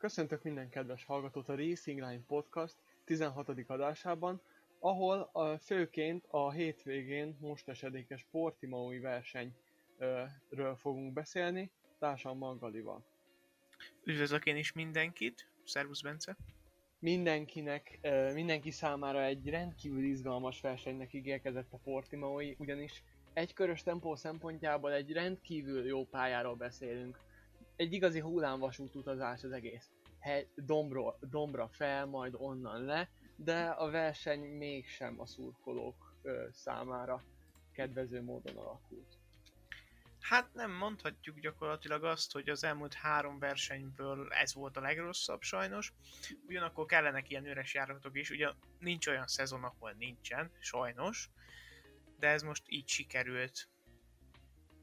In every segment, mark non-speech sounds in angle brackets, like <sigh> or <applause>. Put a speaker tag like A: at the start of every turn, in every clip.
A: Köszöntök minden kedves hallgatót a Racing Line Podcast 16. adásában, ahol a, főként a hétvégén most esedékes Portimaui versenyről fogunk beszélni, társam Magalival.
B: Üdvözlök én is mindenkit, szervusz Bence!
A: Mindenkinek, mindenki számára egy rendkívül izgalmas versenynek ígérkezett a Portimaui, ugyanis egykörös tempó szempontjából egy rendkívül jó pályáról beszélünk. Egy igazi hullámvasút utazás az egész. He, dombro, dombra fel, majd onnan le, de a verseny mégsem a szurkolók ö, számára kedvező módon alakult.
B: Hát nem mondhatjuk gyakorlatilag azt, hogy az elmúlt három versenyből ez volt a legrosszabb sajnos. Ugyanakkor kellenek ilyen üres járatok is, ugye nincs olyan szezon, ahol nincsen, sajnos de ez most így sikerült.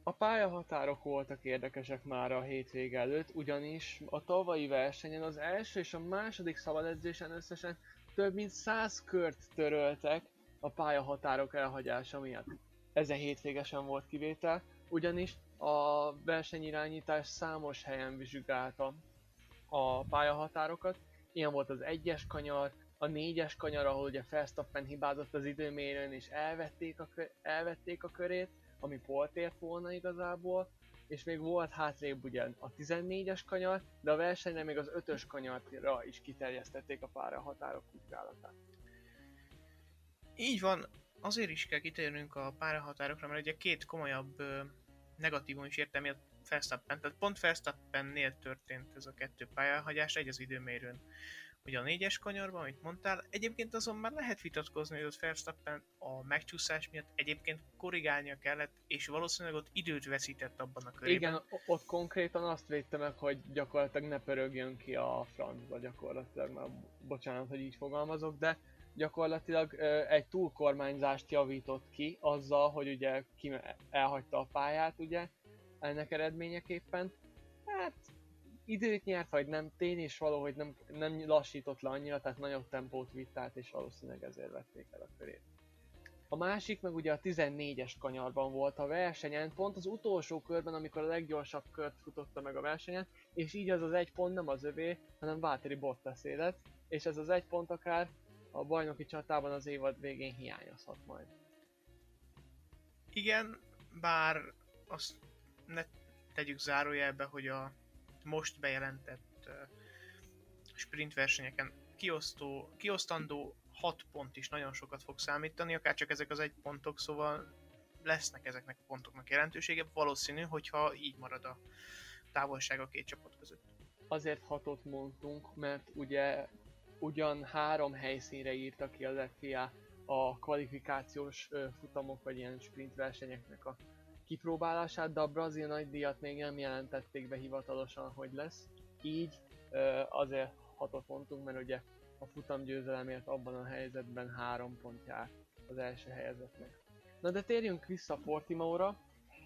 A: A pályahatárok voltak érdekesek már a hétvég előtt, ugyanis a tavalyi versenyen az első és a második szabadedzésen összesen több mint 100 kört töröltek a pályahatárok elhagyása miatt. Ezen hétvégesen volt kivétel, ugyanis a versenyirányítás számos helyen vizsgálta a pályahatárokat. Ilyen volt az egyes kanyar, a négyes kanyar, ahol ugye Verstappen hibázott az időmérőn és elvették a, elvették a körét, ami poltért volna igazából, és még volt hátrébb ugye a 14-es kanyar, de a versenyre még az 5-ös kanyarra is kiterjesztették a pára határok vizsgálatát.
B: Így van, azért is kell kitérnünk a pályahatárokra, mert ugye két komolyabb ö, negatívum is értem a Verstappen, tehát pont Verstappennél történt ez a kettő pályahagyás, egy az időmérőn ugye a négyes kanyarban, amit mondtál. Egyébként azon már lehet vitatkozni, hogy ott Verstappen a megcsúszás miatt egyébként korrigálnia kellett, és valószínűleg ott időt veszített abban a körében.
A: Igen, ott konkrétan azt védte meg, hogy gyakorlatilag ne pörögjön ki a francba gyakorlatilag, már bocsánat, hogy így fogalmazok, de gyakorlatilag egy túlkormányzást javított ki azzal, hogy ugye ki elhagyta a pályát, ugye, ennek eredményeképpen. Hát időt nyert, vagy nem, tény és valahogy nem, nem lassított le annyira, tehát nagyobb tempót vitt át, és valószínűleg ezért vették el a körét. A másik meg ugye a 14-es kanyarban volt a versenyen, pont az utolsó körben, amikor a leggyorsabb kört futotta meg a versenyen, és így az az egy pont nem az övé, hanem Valtteri Bottas élet, és ez az egy pont akár a bajnoki csatában az évad végén hiányozhat majd.
B: Igen, bár azt ne tegyük zárójelbe, hogy a most bejelentett sprint versenyeken kiosztó, kiosztandó 6 pont is nagyon sokat fog számítani, akár csak ezek az egy pontok, szóval lesznek ezeknek a pontoknak jelentősége, valószínű, hogyha így marad a távolság a két csapat között.
A: Azért hatot mondtunk, mert ugye ugyan három helyszínre írta ki az FIA a kvalifikációs futamok vagy ilyen sprint versenyeknek a kipróbálását, de a brazil nagydíjat még nem jelentették be hivatalosan, hogy lesz. Így azért hatot pontunk, mert ugye a futamgyőzelemért abban a helyzetben három pont jár az első helyezetnek. Na de térjünk vissza Portimaura.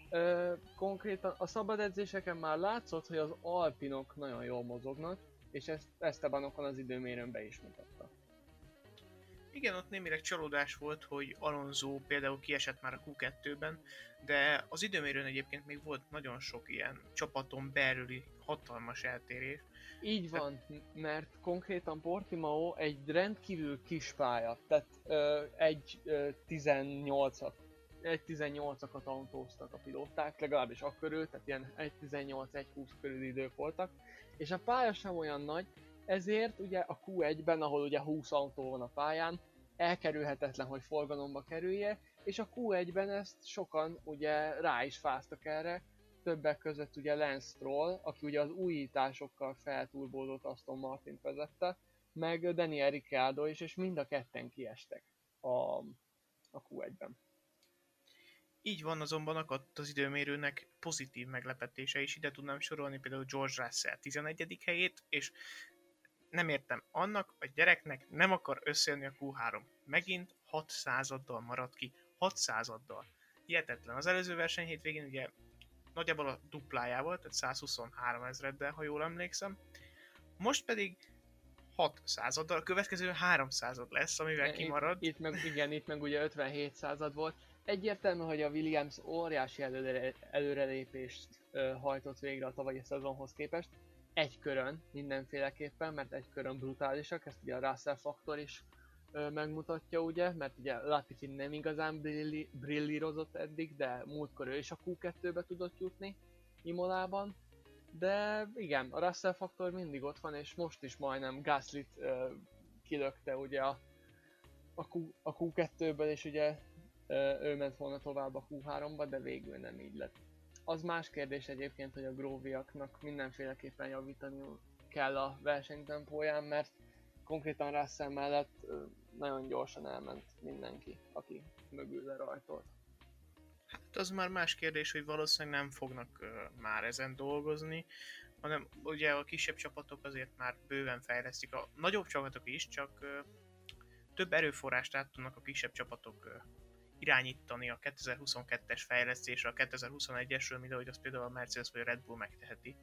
A: Ö, konkrétan a szabad edzéseken már látszott, hogy az alpinok nagyon jól mozognak, és ezt Estebanokon az időmérőn be is mutatta.
B: Igen, ott némileg csalódás volt, hogy Alonso például kiesett már a Q2-ben, de az időmérőn egyébként még volt nagyon sok ilyen csapaton belüli hatalmas eltérés.
A: Így van, mert konkrétan Portimao egy rendkívül kis pálya, tehát ö, egy ö, 18-at egy 18-akat autóztak a pilóták, legalábbis akkörül, tehát ilyen 1.18-1.20 körül idők voltak, és a pálya sem olyan nagy, ezért ugye a Q1-ben, ahol ugye 20 autó van a pályán, elkerülhetetlen, hogy forgalomba kerülje, és a Q1-ben ezt sokan ugye rá is fáztak erre, többek között ugye Lance Stroll, aki ugye az újításokkal felturbózott Aston Martin vezette, meg Daniel Ricciardo is, és mind a ketten kiestek a, a Q1-ben.
B: Így van, azonban akadt az időmérőnek pozitív meglepetése is. Ide tudnám sorolni például George Russell 11. helyét, és nem értem, annak a gyereknek nem akar összejönni a Q3. Megint 6 századdal maradt ki. 6 századdal. Hihetetlen. Az előző verseny hétvégén ugye nagyjából a duplájával, tehát 123 ezreddel, ha jól emlékszem. Most pedig 6 századdal, a következő 3 század lesz, amivel kimarad.
A: Itt, itt meg, igen, itt meg ugye 57 század volt. Egyértelmű, hogy a Williams óriási előre, előrelépést ö, hajtott végre a tavalyi szezonhoz képest, egy körön mindenféleképpen, mert egy körön brutálisak, ezt ugye a Russell faktor is ö, megmutatja ugye, mert ugye Latifi nem igazán brilli, brillírozott eddig, de múltkor ő is a Q2-be tudott jutni Imolában. De igen, a Russell faktor mindig ott van, és most is majdnem Gaslit kilökte ugye a, a, Q, a Q2-ből, és ugye ö, ő ment volna tovább a Q3-ba, de végül nem így lett. Az más kérdés egyébként, hogy a Gróviaknak mindenféleképpen javítani kell a versenytempóján, mert konkrétan Russell mellett nagyon gyorsan elment mindenki, aki mögül lerajtolt.
B: Hát az már más kérdés, hogy valószínűleg nem fognak már ezen dolgozni, hanem ugye a kisebb csapatok azért már bőven fejlesztik. A nagyobb csapatok is, csak több erőforrást át tudnak a kisebb csapatok irányítani a 2022-es fejlesztésre, a 2021-esről, mint ahogy az például a Mercedes vagy a Red Bull megteheti.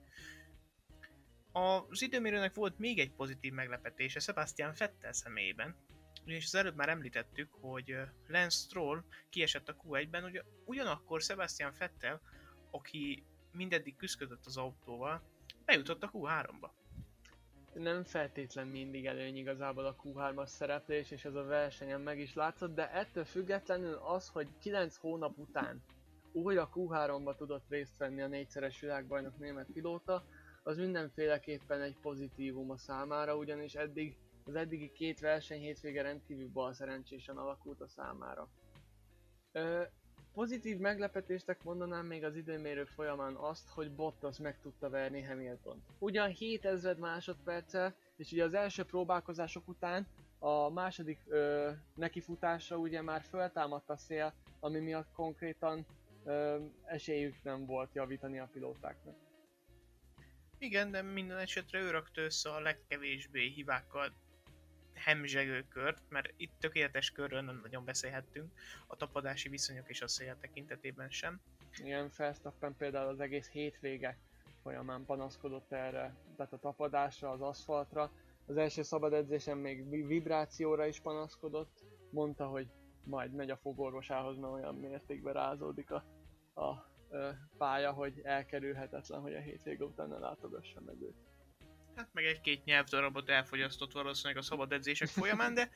B: Az időmérőnek volt még egy pozitív meglepetése Sebastian Vettel személyében, ugyanis az előbb már említettük, hogy Lance Stroll kiesett a Q1-ben, ugye ugyanakkor Sebastian Vettel, aki mindeddig küzdött az autóval, bejutott a Q3-ba.
A: Nem feltétlen mindig előny igazából a Q3-as szereplés, és ez a versenyen meg is látszott, de ettől függetlenül az, hogy 9 hónap után újra Q3-ba tudott részt venni a négyszeres világbajnok német pilóta, az mindenféleképpen egy pozitívum a számára, ugyanis eddig az eddigi két verseny hétvége rendkívül bal szerencsésen alakult a számára. Ö, pozitív meglepetéstek mondanám még az időmérő folyamán azt, hogy Bottas meg tudta verni Hamilton. Ugyan 7000 másodperccel, és ugye az első próbálkozások után a második ö, nekifutásra ugye már föltámadt a szél, ami miatt konkrétan ö, esélyük nem volt javítani a pilótáknak.
B: Igen, de minden esetre ő rakta össze a legkevésbé hibákkal hemzsegő kört, mert itt tökéletes körről nem nagyon beszélhettünk, a tapadási viszonyok és a szél tekintetében sem.
A: Igen, Verstappen például az egész hétvége folyamán panaszkodott erre, tehát a tapadásra, az aszfaltra. Az első szabad edzésen még vibrációra is panaszkodott, mondta, hogy majd megy a fogorvosához, mert olyan mértékben rázódik a, a, a pálya, hogy elkerülhetetlen, hogy a hétvége után ne látogassa meg őt.
B: Hát meg egy-két nyelvdarabot elfogyasztott valószínűleg a szabad edzések folyamán, de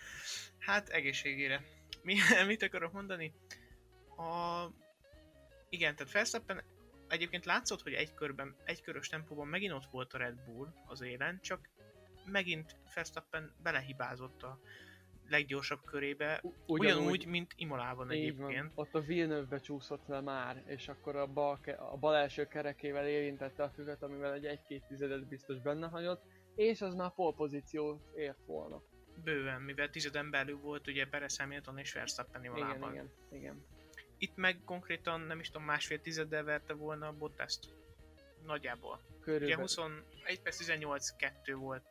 B: hát egészségére. Mi, <laughs> mit akarok mondani? A... Igen, tehát Verstappen egyébként látszott, hogy egy körben, egy körös tempóban megint ott volt a Red Bull az élen, csak megint Verstappen belehibázott a leggyorsabb körébe, ugyanúgy, ugyanúgy mint Imolában egyébként. Van.
A: Ott a Villeneuve csúszott le már, és akkor a bal, a bal első kerekével érintette a füvet, amivel egy 1-2 tizedet biztos benne hagyott, és az már pole pozíciót ért volna.
B: Bőven, mivel tizeden belül volt ugye Perez Hamilton és Verstappen Imolában.
A: Igen, igen, igen.
B: Itt meg konkrétan nem is tudom, másfél tizeddel verte volna a Bottaszt. Nagyjából. Körülbelül. Ugye 21 perc 18-2 volt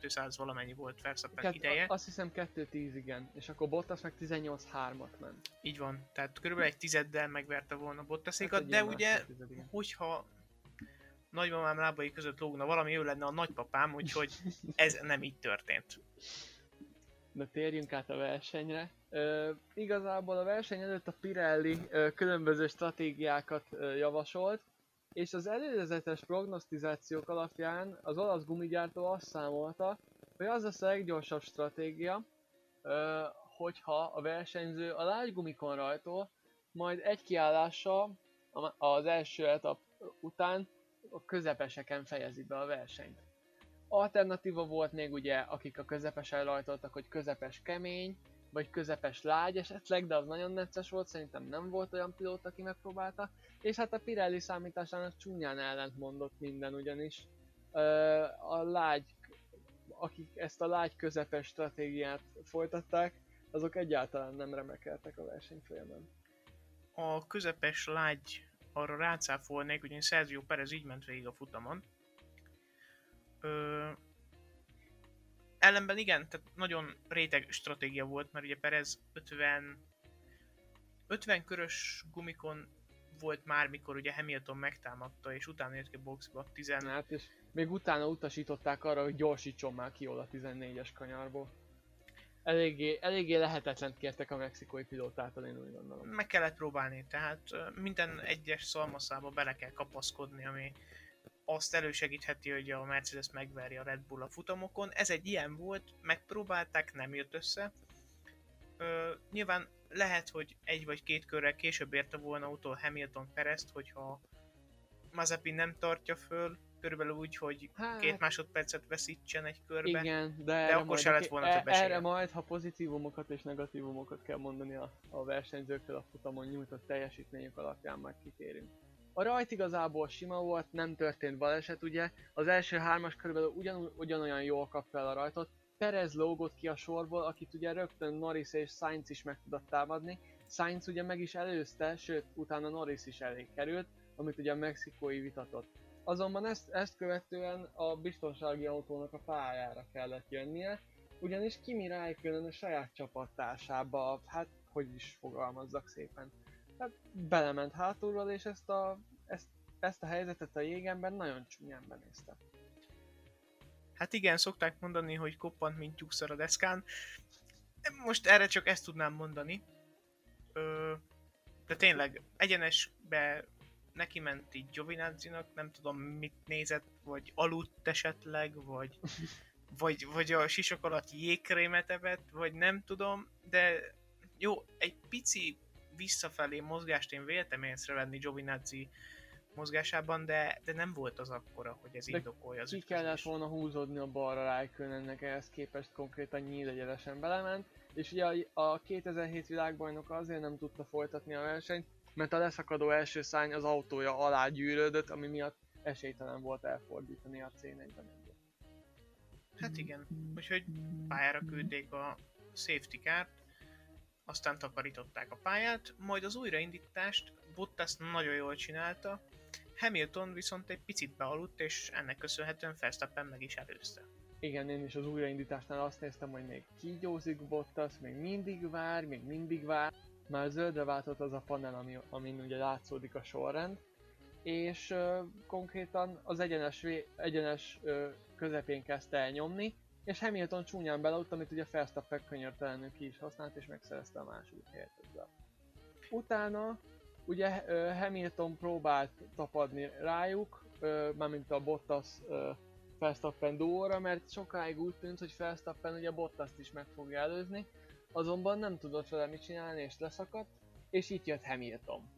B: 200 valamennyi volt Verstappen Kett, ideje.
A: Azt hiszem 210 igen, és akkor Bottas meg 18-3-at ment.
B: Így van, tehát körülbelül egy tizeddel megverte volna Bottasékat, hát de ugye, tized, hogyha nagymamám lábai között lógna valami, ő lenne a nagypapám, úgyhogy ez <laughs> nem így történt.
A: Na térjünk át a versenyre. Ö, igazából a verseny előtt a Pirelli ö, különböző stratégiákat ö, javasolt, és az előzetes prognosztizációk alapján az olasz gumigyártó azt számolta, hogy az lesz a leggyorsabb stratégia, hogyha a versenyző a lágy gumikon rajtol, majd egy kiállással az első etap után a közepeseken fejezi be a versenyt. Alternatíva volt még ugye, akik a közepesen rajtoltak, hogy közepes kemény, vagy közepes lágy esetleg, de az nagyon necces volt, szerintem nem volt olyan pilóta, aki megpróbálta. És hát a Pirelli számításának csúnyán ellent mondott minden, ugyanis a lágy, akik ezt a lágy közepes stratégiát folytatták, azok egyáltalán nem remekeltek a verseny folyamán.
B: A közepes lágy arra rácáfolnék, ugyanis Sergio Perez így ment végig a futamon. Ellenben igen, tehát nagyon réteg stratégia volt, mert ugye Perez 50 50 körös gumikon volt már, mikor ugye Hamilton megtámadta, és utána jött ki a boxba 10.
A: Hát és még utána utasították arra, hogy gyorsítson már ki a 14-es kanyarból. Eléggé, eléggé lehetetlen kértek a mexikói pilótától, én úgy gondolom.
B: Meg kellett próbálni, tehát minden egyes szalmaszába bele kell kapaszkodni, ami azt elősegítheti, hogy a Mercedes megverje a Red Bull a futamokon. Ez egy ilyen volt, megpróbálták, nem jött össze. Ö, nyilván lehet, hogy egy vagy két körrel később érte volna utol Hamilton Perezt, hogyha Mazepin nem tartja föl, körülbelül úgy, hogy hát, két másodpercet veszítsen egy körbe.
A: Igen, de, de
B: akkor se lett volna e- több
A: Erre majd, ha pozitívumokat és negatívumokat kell mondani a, a versenyzőktől a futamon nyújtott teljesítményük alapján majd kitérünk. A rajt igazából sima volt, nem történt baleset, ugye? Az első hármas körülbelül ugyan, ugyanolyan jól kap fel a rajtot. Perez lógott ki a sorból, akit ugye rögtön Norris és Sainz is meg tudott támadni. Sainz ugye meg is előzte, sőt utána Norris is elég került, amit ugye a mexikói vitatott. Azonban ezt, ezt követően a biztonsági autónak a pályára kellett jönnie, ugyanis Kimi Räikkönen a saját csapattársába, hát hogy is fogalmazzak szépen, hát belement hátulról, és ezt a, ezt, ezt a helyzetet a jégemben nagyon csúnyán benézte.
B: Hát igen, szokták mondani, hogy koppant, mint tyúkszar a deszkán. Most erre csak ezt tudnám mondani. Ö, de tényleg, egyenesbe neki ment így Giovinazzi-nak, nem tudom mit nézett, vagy aludt esetleg, vagy, <laughs> vagy, vagy a sisok alatt jégkrémet evett, vagy nem tudom, de jó, egy pici visszafelé mozgást én véltem észrevenni Giovinazzi mozgásában, de, de nem volt az akkora, hogy ez de indokolja az
A: ki kellett volna húzódni a balra ennek ehhez képest konkrétan nyíl egyenesen belement, és ugye a, a 2007 világbajnok azért nem tudta folytatni a versenyt, mert a leszakadó első szány az autója alá gyűrődött, ami miatt esélytelen volt elfordítani a C41-ben.
B: Hát igen, úgyhogy pályára küldték a safety car aztán takarították a pályát, majd az újraindítást Bottas nagyon jól csinálta, Hamilton viszont egy picit bealudt, és ennek köszönhetően Verstappen meg is előzte.
A: Igen, én is az újraindításnál azt néztem, hogy még kígyózik Bottas, még mindig vár, még mindig vár. Már zöldre váltott az a panel, ami, amin ugye látszódik a sorrend, és uh, konkrétan az egyenes, egyenes uh, közepén kezdte el nyomni, és Hamilton csúnyán belaut, amit ugye Verstappen könyörtelenül ki is használt, és megszerezte a második helyet ezzel. Utána ugye Hamilton próbált tapadni rájuk, mármint a Bottas Verstappen duóra, mert sokáig úgy tűnt, hogy Verstappen ugye bottas is meg fogja előzni, azonban nem tudott vele mit csinálni és leszakadt, és itt jött Hamilton.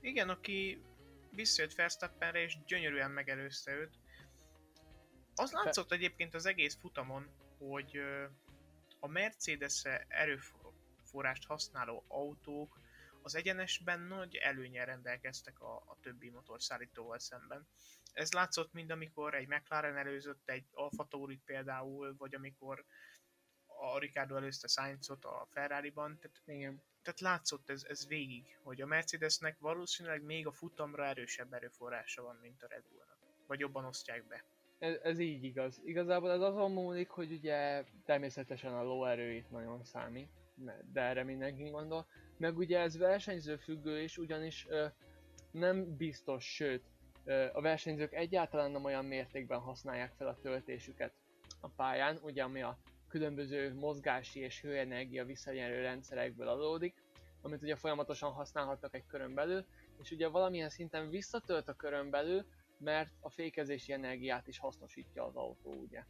B: Igen, aki visszajött Verstappenre és gyönyörűen megelőzte őt. Az látszott egyébként az egész futamon, hogy a mercedes erőforrást használó autók az egyenesben nagy előnyel rendelkeztek a, a többi motorszállítóval szemben. Ez látszott mind, amikor egy McLaren előzött egy Alfa Taurit például, vagy amikor a Ricardo előzte Sainzot a Ferrari-ban, tehát,
A: Igen.
B: tehát látszott ez, ez végig, hogy a Mercedesnek valószínűleg még a futamra erősebb erőforrása van, mint a Red Bullnak. Vagy jobban osztják be.
A: Ez, így igaz. Igazából ez azon múlik, hogy ugye természetesen a lóerő itt nagyon számít, de erre mindenki gondol. Meg ugye ez versenyző függő is, ugyanis ö, nem biztos, sőt, ö, a versenyzők egyáltalán nem olyan mértékben használják fel a töltésüket a pályán, ugye ami a különböző mozgási és hőenergia visszanyerő rendszerekből adódik, amit ugye folyamatosan használhatnak egy körön belül, és ugye valamilyen szinten visszatölt a körön belül, mert a fékezési energiát is hasznosítja az autó ugye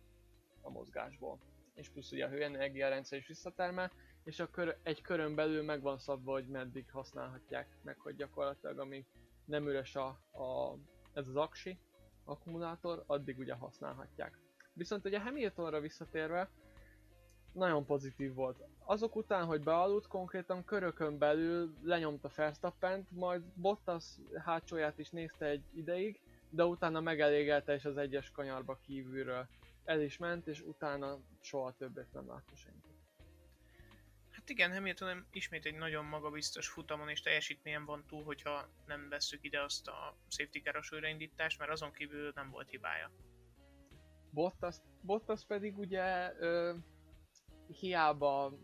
A: a mozgásból. És plusz ugye a hőenergia rendszer is visszatermel, és a kör, egy körön belül meg van szabva, hogy meddig használhatják meg, hogy gyakorlatilag amíg nem üres a, a, ez az aksi akkumulátor, addig ugye használhatják. Viszont ugye Hamiltonra visszatérve, nagyon pozitív volt. Azok után, hogy bealudt, konkrétan körökön belül lenyomta Verstappent, majd Bottas hátsóját is nézte egy ideig, de utána megelégelte és az egyes kanyarba kívülről el is ment, és utána soha többet nem látta senki.
B: Hát igen, Hamilton ismét egy nagyon magabiztos futamon és teljesítményen van túl, hogyha nem vesszük ide azt a safety car újraindítást, mert azon kívül nem volt hibája.
A: Bottas, Bottas pedig ugye ö, hiába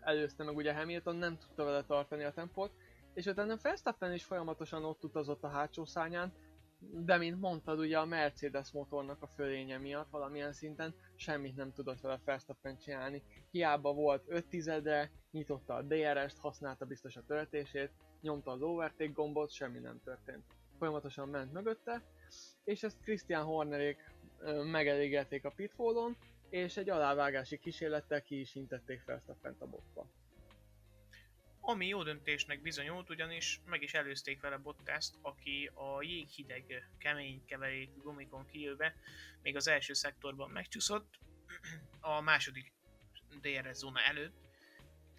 A: előzte meg ugye Hamilton, nem tudta vele tartani a tempót, és utána Verstappen is folyamatosan ott utazott a hátsó szányán, de mint mondtad, ugye a Mercedes motornak a fölénye miatt valamilyen szinten semmit nem tudott vele Verstappen csinálni. Hiába volt 5 tizedre, nyitotta a DRS-t, használta biztos a töltését, nyomta az overtake gombot, semmi nem történt. Folyamatosan ment mögötte, és ezt Christian Hornerék megelégelték a pitfallon, és egy alávágási kísérlettel ki is intették Verstappent a botba.
B: Ami jó döntésnek bizonyult, ugyanis meg is előzték vele Bottaszt, aki a jéghideg, kemény keverék gumikon kijövve még az első szektorban megcsúszott, a második DRS zóna előtt,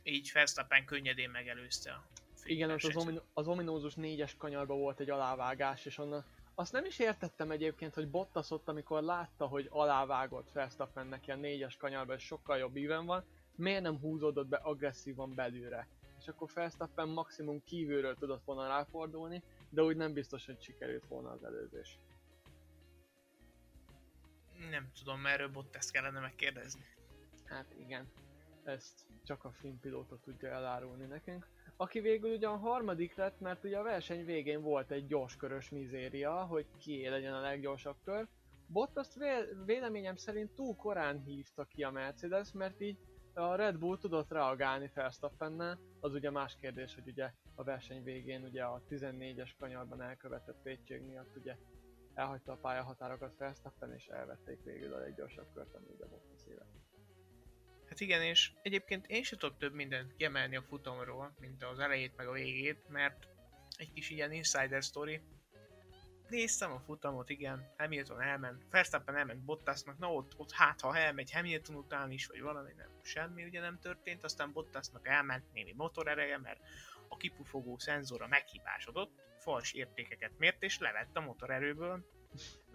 B: így Verstappen könnyedén megelőzte a
A: Igen, ott az, omin- az ominózus négyes kanyarba volt egy alávágás, és onnan azt nem is értettem egyébként, hogy Bottas ott, amikor látta, hogy alávágott Verstappennek ilyen négyes kanyarba, és sokkal jobb íven van, miért nem húzódott be agresszívan belülre? És akkor Verstappen maximum kívülről tudott volna ráfordulni, de úgy nem biztos, hogy sikerült volna az előzés.
B: Nem tudom, erről Bottas kellene megkérdezni.
A: Hát igen, ezt csak a filmpilóta tudja elárulni nekünk. Aki végül ugye a harmadik lett, mert ugye a verseny végén volt egy gyorskörös mizéria, hogy ki legyen a leggyorsabb kör. Bottas vé- véleményem szerint túl korán hívta ki a Mercedes, mert így a Red Bull tudott reagálni Verstappennel, az ugye más kérdés, hogy ugye a verseny végén ugye a 14-es kanyarban elkövetett védség miatt ugye elhagyta a pályahatárokat Verstappen és elvették végül a leggyorsabb kört, ami ugye Bottas élet.
B: Hát igen, és egyébként én sem tudok több mindent kiemelni a futamról, mint az elejét meg a végét, mert egy kis ilyen insider story. Néztem a futamot, igen, Hamilton elment, Verstappen elment Bottasnak, na ott, ott hát ha elmegy Hamilton után is, vagy valami nem, semmi ugye nem történt, aztán Bottasnak elment némi motorereje, mert a kipufogó szenzora meghibásodott, fals értékeket mért és levett a motorerőből,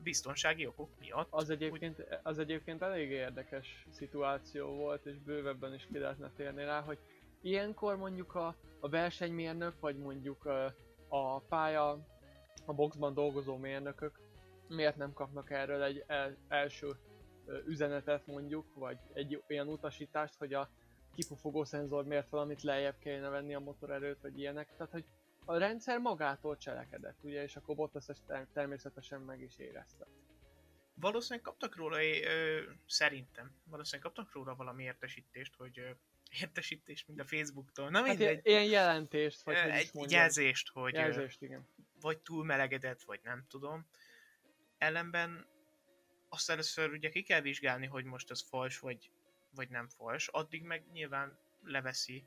B: biztonsági okok miatt.
A: Az egyébként, az egyébként elég érdekes szituáció volt, és bővebben is ki lehetne térni rá, hogy ilyenkor mondjuk a, a versenymérnök, vagy mondjuk a, a pálya, a boxban dolgozó mérnökök miért nem kapnak erről egy el, első üzenetet mondjuk, vagy egy olyan utasítást, hogy a kipufogó szenzor miért valamit lejjebb kellene venni a motorerőt, vagy ilyenek. Tehát, hogy a rendszer magától cselekedett, ugye, és akkor Bottas ezt természetesen meg is érezte.
B: Valószínűleg kaptak róla, ö, szerintem, valószínűleg kaptak róla valami értesítést, hogy ö, értesítést, mint a Facebooktól. Na
A: Hát
B: mindegy,
A: ilyen jelentést, vagy hogy
B: egy
A: mondjam.
B: jelzést, hogy
A: Jelzést, igen.
B: vagy túl melegedett, vagy nem tudom. Ellenben azt először ugye ki kell vizsgálni, hogy most ez fals, vagy, vagy nem fals. Addig meg nyilván leveszi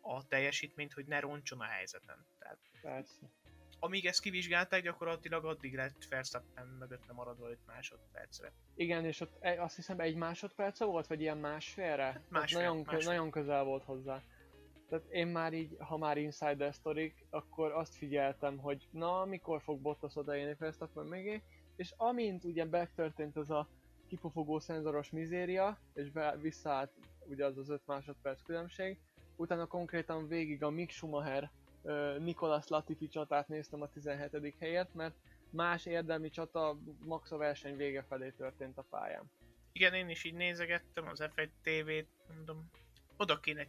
B: a teljesítményt, hogy ne roncson a helyzeten. Tehát
A: Persze.
B: Amíg ezt kivizsgálták, gyakorlatilag addig lett Verstappen mögötte maradva 5 másodpercre.
A: Igen, és ott azt hiszem egy másodperce volt, vagy ilyen másfélre? Tehát
B: másfél,
A: nagyon, kö-
B: másfél.
A: nagyon közel volt hozzá. Tehát én már így, ha már insider sztorik, akkor azt figyeltem, hogy na, mikor fog Bottas odaérni Verstappen mögé, és amint ugye megtörtént ez a kipufogó szenzoros mizéria, és be, visszaállt ugye az az 5 másodperc különbség, utána konkrétan végig a Mick Schumacher Nicolas Latifi csatát néztem a 17. helyért, mert más érdemi csata max a verseny vége felé történt a pályán.
B: Igen, én is így nézegettem az F1 TV-t, mondom, oda kéne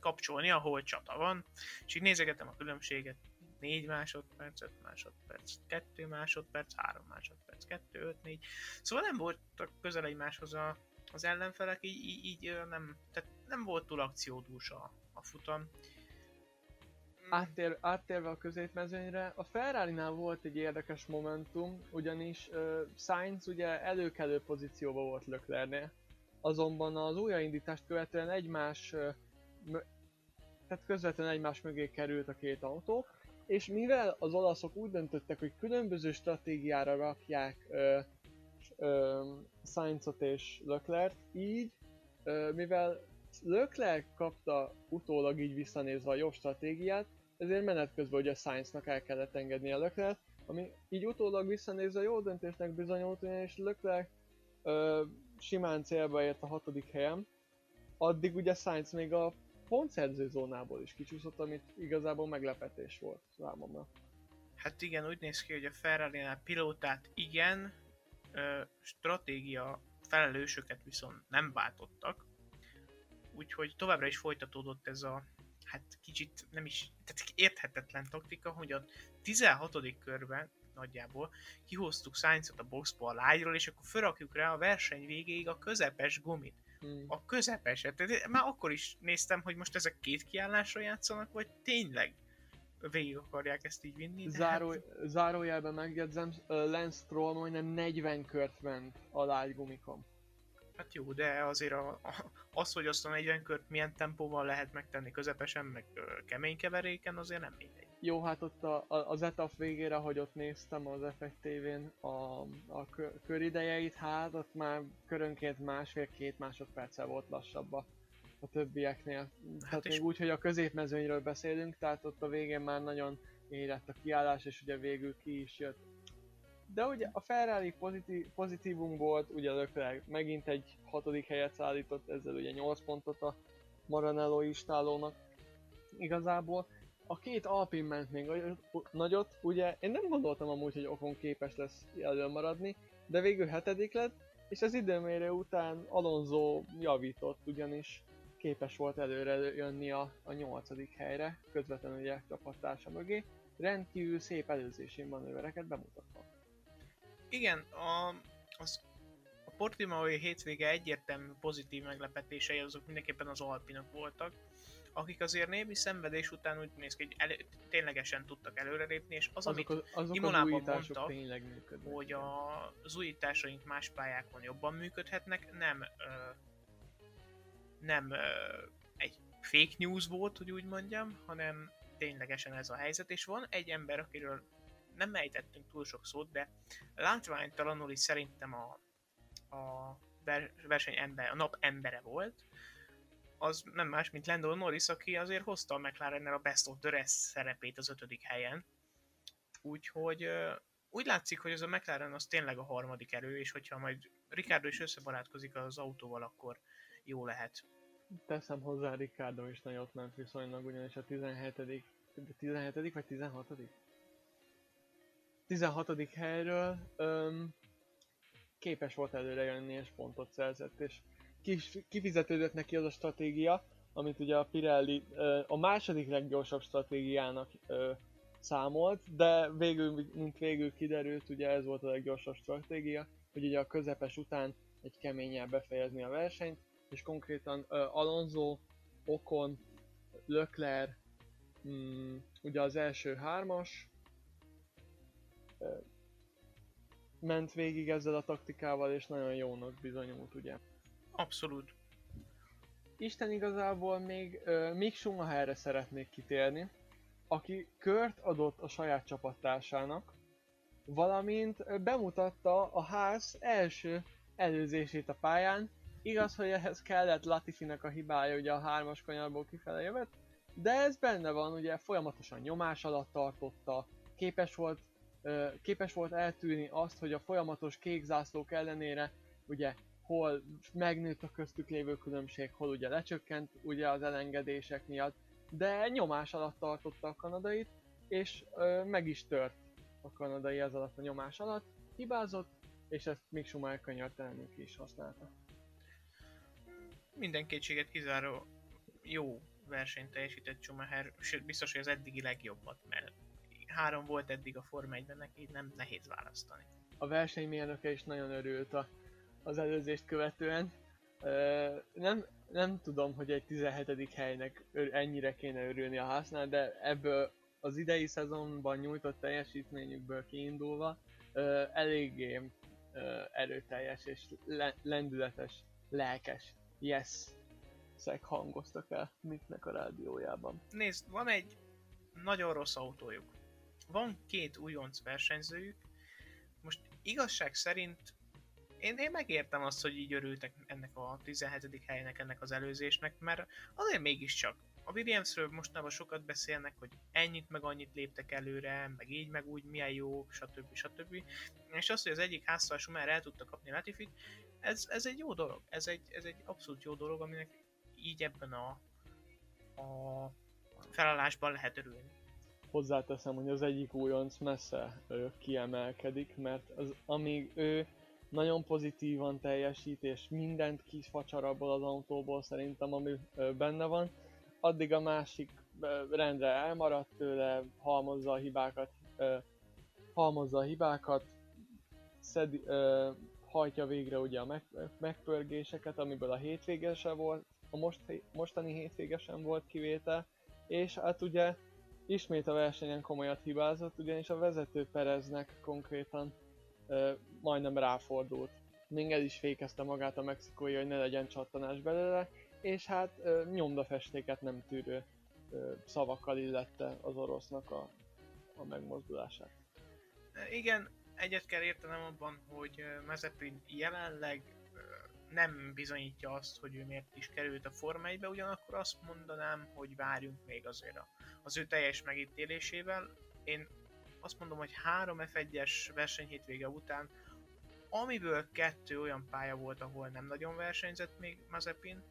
B: kapcsolni, ahol csata van, és így nézegettem a különbséget, 4 másodperc, 5 másodperc, 2 másodperc, 3 másodperc, 2, 5, 4. Szóval nem voltak közel egymáshoz a, az ellenfelek, így, így, így nem, tehát nem volt túl akciódús a, a futam.
A: Áttér, áttérve a középmezőnyre, a Ferrari-nál volt egy érdekes momentum, ugyanis uh, Sainz ugye előkelő pozícióban volt Leclercnél, azonban az újraindítást követően egymás, uh, tehát közvetlenül egymás mögé került a két autó, és mivel az olaszok úgy döntöttek, hogy különböző stratégiára rakják uh, uh, Sainzot és Leclerc, így, uh, mivel Leclerc kapta utólag így visszanézve a jobb stratégiát, ezért menet közben ugye Sainznak el kellett engedni a Leclerc, ami így utólag visszanézve jó döntésnek bizonyult, ugyanis Leclerc ö, simán célba ért a hatodik helyen, addig ugye Sainz még a pontszerző zónából is kicsúszott, amit igazából meglepetés volt számomra.
B: Hát igen, úgy néz ki, hogy a Ferrari-nál pilótát igen, ö, stratégia felelősöket viszont nem váltottak. Úgyhogy továbbra is folytatódott ez a hát kicsit nem is, tehát érthetetlen taktika, hogy a 16. körben nagyjából kihoztuk Sainzot a boxból a lágyról, és akkor felrakjuk rá a verseny végéig a közepes gumit.
A: Hmm.
B: A közepeset. Tehát már akkor is néztem, hogy most ezek két kiállásra játszanak, vagy tényleg végig akarják ezt így vinni.
A: Záró,
B: hát,
A: zárójelben megjegyzem, Lance Stroll majdnem 40 kört ment a lágy gumikon.
B: Hát jó, de azért a, a, az, hogy azt a 40 kört milyen tempóval lehet megtenni közepesen, meg ö, kemény keveréken, azért nem mindegy.
A: Jó, hát ott a, a, az etap végére, hogy ott néztem az F1 TV-n a, a kö- köridejeit, hát ott már körönként másfél-két másodperccel volt lassabb a, a többieknél. Tehát
B: és-
A: még úgy, hogy a középmezőnyről beszélünk, tehát ott a végén már nagyon érett a kiállás, és ugye végül ki is jött. De ugye a Ferrari pozitív, pozitívum volt, ugye Leclerc megint egy hatodik helyet szállított, ezzel ugye 8 pontot a Maranello istálónak igazából. A két Alpin ment még nagyot- ugye én nem gondoltam amúgy, hogy Okon képes lesz előmaradni, de végül hetedik lett, és az időmérő után Alonso javított, ugyanis képes volt előre jönni a, a nyolcadik helyre, közvetlenül ugye csapattársa mögé. Rendkívül szép előzési manővereket bemutatva.
B: Igen, a, az, a Portimaoi hétvége egyértelmű pozitív meglepetései azok mindenképpen az Alpinok voltak, akik azért némi szenvedés után úgy néz ki, hogy elő, ténylegesen tudtak előrelépni, és az,
A: Azok,
B: amit
A: az, azok az újítások
B: mondtak, hogy a, az újításaink más pályákon jobban működhetnek, nem ö, nem ö, egy fake news volt, hogy úgy mondjam, hanem ténylegesen ez a helyzet, és van egy ember, akiről nem ejtettünk túl sok szót, de látványtalanul is szerintem a, a ver- verseny ember, a nap embere volt, az nem más, mint Lando Norris, aki azért hozta a mclaren a Best of the Rest szerepét az ötödik helyen. Úgyhogy úgy látszik, hogy ez a McLaren az tényleg a harmadik erő, és hogyha majd Ricardo is összebarátkozik az autóval, akkor jó lehet.
A: Teszem hozzá, Ricardo is nagyot ment viszonylag, ugyanis a 17. de 17. vagy 16. 16. helyről öm, képes volt előre jönni és pontot szerzett, és kis, kifizetődött neki az a stratégia, amit ugye a Pirelli ö, a második leggyorsabb stratégiának ö, számolt, de végül, mint végül kiderült, ugye ez volt a leggyorsabb stratégia, hogy ugye a közepes után egy keményen befejezni a versenyt, és konkrétan uh, Alonso, Ocon, Leclerc, mm, ugye az első hármas, ment végig ezzel a taktikával, és nagyon jónak bizonyult, ugye.
B: Abszolút.
A: Isten igazából még uh, Mick Schumacherre szeretnék kitérni, aki kört adott a saját csapattársának, valamint bemutatta a ház első előzését a pályán. Igaz, hogy ehhez kellett Latifinek a hibája, ugye a hármas kanyarból kifele jövett, de ez benne van, ugye folyamatosan nyomás alatt tartotta, képes volt, képes volt eltűrni azt, hogy a folyamatos kék zászlók ellenére ugye hol megnőtt a köztük lévő különbség, hol ugye lecsökkent ugye az elengedések miatt, de nyomás alatt tartotta a kanadait, és ö, meg is tört a kanadai ez alatt a nyomás alatt, hibázott, és ezt még Schumacher kanyartelenül ki is használta.
B: Minden kétséget kizáró jó versenyt teljesített Schumacher, sőt biztos, hogy az eddigi legjobbat, mert három volt eddig a Forma 1-ben, neki nem nehéz választani.
A: A versenymérnöke is nagyon örült a, az előzést követően. Ö, nem, nem tudom, hogy egy 17. helynek ennyire kéne örülni a háznál, de ebből az idei szezonban nyújtott teljesítményükből kiindulva ö, eléggé ö, erőteljes és le- lendületes, lelkes yes szeg hangoztak el Micknek a rádiójában.
B: Nézd, van egy nagyon rossz autójuk. Van két újonc versenyzőjük. Most igazság szerint én, én megértem azt, hogy így örültek ennek a 17. helynek, ennek az előzésnek, mert azért mégiscsak a Williamsről mostanában sokat beszélnek, hogy ennyit meg annyit léptek előre, meg így, meg úgy, milyen jó, stb. stb. És az, hogy az egyik háztartás már el tudta kapni Latifit, ez, ez egy jó dolog. Ez egy, ez egy abszolút jó dolog, aminek így ebben a, a felállásban lehet örülni.
A: Hozzáteszem, hogy az egyik újonc messze ö, kiemelkedik, mert az, amíg ő nagyon pozitívan teljesít, és mindent kifacsar abból az autóból szerintem, ami benne van, addig a másik rendre elmaradt tőle, halmozza a hibákat, halmozza a hibákat, szedi, hajtja végre ugye a meg, megpörgéseket, amiből a hétvégese volt, a most, mostani hétvége sem volt kivétel, és hát ugye ismét a versenyen komolyat hibázott, ugyanis a vezető Pereznek konkrétan ö, majdnem ráfordult. Még is fékezte magát a mexikói, hogy ne legyen csattanás belőle, és hát ö, nyomdafestéket nem tűrő ö, szavakkal illette az orosznak a, a megmozdulását.
B: Igen, egyet kell értenem abban, hogy Mazepin jelenleg nem bizonyítja azt, hogy ő miért is került a Forma 1 ugyanakkor azt mondanám, hogy várjunk még azért az ő teljes megítélésével. Én azt mondom, hogy három F1-es versenyhétvége után, amiből kettő olyan pálya volt, ahol nem nagyon versenyzett még Mazepin,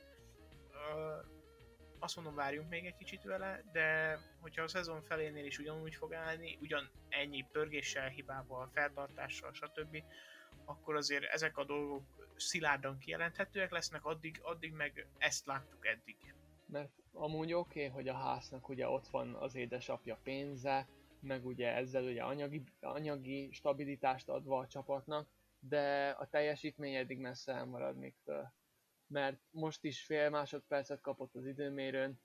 B: azt mondom, várjunk még egy kicsit vele, de hogyha a szezon felénél is ugyanúgy fog állni, ugyan ennyi pörgéssel, hibával, feltartással, stb., akkor azért ezek a dolgok szilárdan kijelenthetőek lesznek, addig, addig meg ezt láttuk eddig.
A: Mert amúgy oké, okay, hogy a háznak ugye ott van az édesapja pénze, meg ugye ezzel ugye anyagi, anyagi stabilitást adva a csapatnak, de a teljesítmény eddig messze elmarad még től mert most is fél másodpercet kapott az időmérőn,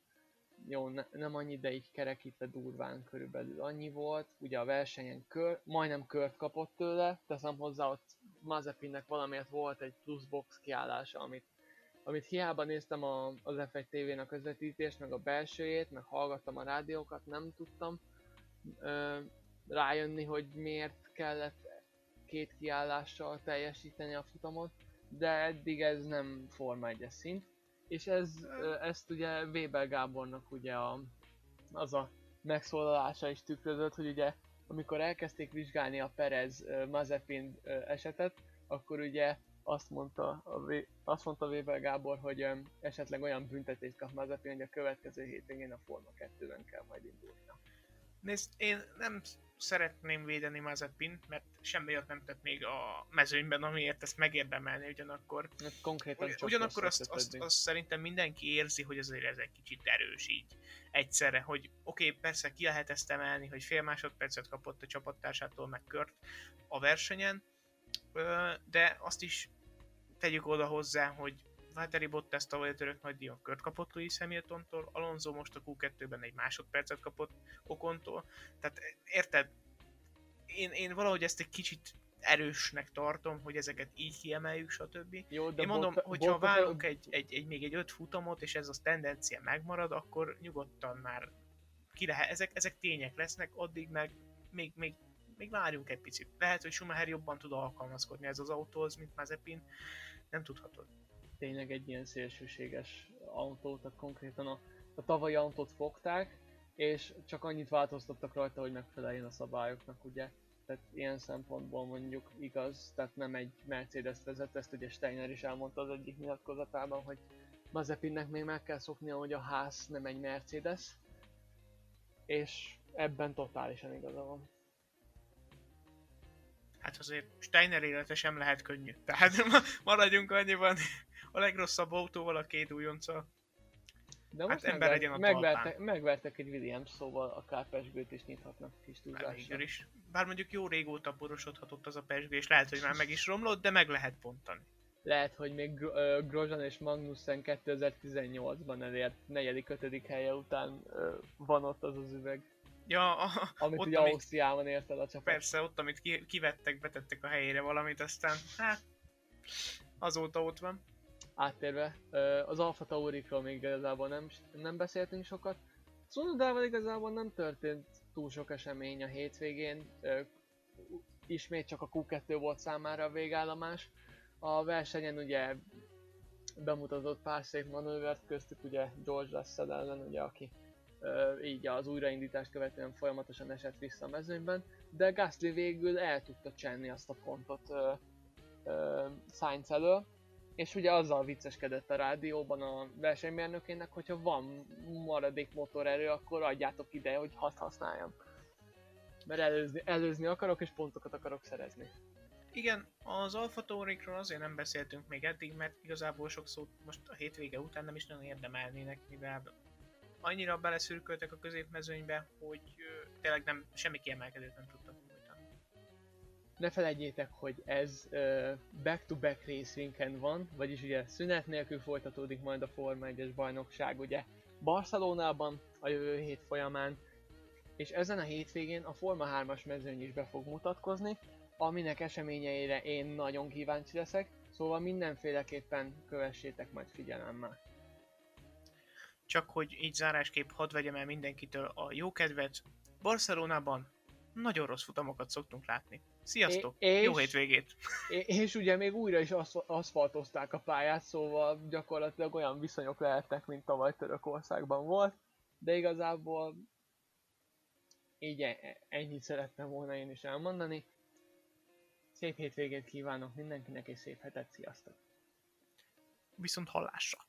A: jó, ne, nem annyi, de így kerekítve durván körülbelül annyi volt. Ugye a versenyen kör, majdnem kört kapott tőle, teszem hozzá, ott Mazepinnek valamiért volt egy plusz box kiállása, amit, amit hiába néztem a, az F1 TV-n a közvetítést, meg a belsőjét, meg hallgattam a rádiókat, nem tudtam ö, rájönni, hogy miért kellett két kiállással teljesíteni a futamot de eddig ez nem Forma 1 szint. És ez, ezt ugye Weber Gábornak ugye a, az a megszólalása is tükrözött, hogy ugye amikor elkezdték vizsgálni a Perez Mazepin esetet, akkor ugye azt mondta, a, azt mondta Weber Gábor, hogy esetleg olyan büntetést kap Mazepin, hogy a következő hétvégén a Forma 2-ben kell majd indulnia.
B: Nézd, én nem szeretném védeni Mazepin, mert semmi olyat nem tett még a mezőnyben, amiért ezt megérdemelni ugyanakkor.
A: Hát konkrétan
B: csak ugyanakkor azt, azt, azt, szerintem mindenki érzi, hogy azért ez egy kicsit erős így egyszerre, hogy oké, okay, persze ki lehet ezt emelni, hogy fél másodpercet kapott a csapattársától meg kört a versenyen, de azt is tegyük oda hozzá, hogy Valtteri Bottas tavaly a török nagydíjon kört kapott Lewis Hamiltontól, Alonso most a Q2-ben egy másodpercet kapott Okontól, tehát érted? Én, én valahogy ezt egy kicsit erősnek tartom, hogy ezeket így kiemeljük, stb. Jó, de Én mondom, bot, hogyha bot, várunk egy, egy, egy, még egy öt futamot, és ez a tendencia megmarad, akkor nyugodtan már ki lehet, ezek, ezek tények lesznek, addig meg még, még, még várjunk egy picit. Lehet, hogy Schumacher jobban tud alkalmazkodni ez az autóhoz, mint Mazepin, nem tudhatod
A: tényleg egy ilyen szélsőséges autót, tehát konkrétan a, a tavalyi autót fogták, és csak annyit változtattak rajta, hogy megfeleljen a szabályoknak, ugye. Tehát ilyen szempontból mondjuk igaz, tehát nem egy Mercedes vezet, ezt ugye Steiner is elmondta az egyik nyilatkozatában, hogy Mazepinnek még meg kell szoknia, hogy a ház nem egy Mercedes, és ebben totálisan igaza van.
B: Hát azért Steiner élete sem lehet könnyű, tehát <laughs> maradjunk annyiban a legrosszabb autóval, a két újonca.
A: De hát most hát ember legyen a megvertek, megvertek egy Williams, szóval akár pesgőt is nyithatnak kis
B: túlzással. is. Bár mondjuk jó régóta borosodhatott az a pesgő, és lehet, hogy már meg is romlott, de meg lehet pontani.
A: Lehet, hogy még Gro- Grozan és Magnussen 2018-ban elért negyedik, ötödik helye után van ott az az üveg.
B: Ja, a,
A: amit ott, ugye amit, Ausztriában ért el a csapat.
B: Persze, ott amit ki, kivettek, betettek a helyére valamit, aztán hát azóta ott van
A: áttérve, az Alfa Taurikról még igazából nem, nem beszéltünk sokat. Szunodával igazából nem történt túl sok esemény a hétvégén, ismét csak a Q2 volt számára a végállomás. A versenyen ugye bemutatott pár szép manővert, köztük ugye George Russell ellen, ugye, aki így az újraindítást követően folyamatosan esett vissza a mezőnyben, de Gasly végül el tudta csenni azt a pontot Sainz elől, és ugye azzal vicceskedett a rádióban a versenymérnökének, hogyha van maradék motorerő, akkor adjátok ide, hogy hadd használjam. Mert előzni, előzni akarok, és pontokat akarok szerezni.
B: Igen, az Alfa Taurikról azért nem beszéltünk még eddig, mert igazából sok szót most a hétvége után nem is nagyon érdemelnének, mivel annyira beleszürköltek a középmezőnybe, hogy tényleg nem, semmi kiemelkedőt nem tudtak
A: ne felejtjétek, hogy ez back-to-back részvinken van, vagyis ugye szünet nélkül folytatódik majd a Forma 1-es bajnokság ugye Barcelonában a jövő hét folyamán, és ezen a hétvégén a Forma 3-as mezőny is be fog mutatkozni, aminek eseményeire én nagyon kíváncsi leszek, szóval mindenféleképpen kövessétek majd figyelemmel.
B: Csak hogy így zárásképp hadd vegyem el mindenkitől a jó kedvet. Barcelonában nagyon rossz futamokat szoktunk látni. Sziasztok!
A: és-
B: Jó hétvégét!
A: É- és ugye még újra is aszf- aszfaltozták a pályát, szóval gyakorlatilag olyan viszonyok lehetnek, mint tavaly Törökországban volt, de igazából így e- ennyit szerettem volna én is elmondani. Szép hétvégét kívánok mindenkinek, és szép hetet, sziasztok!
B: Viszont hallásra!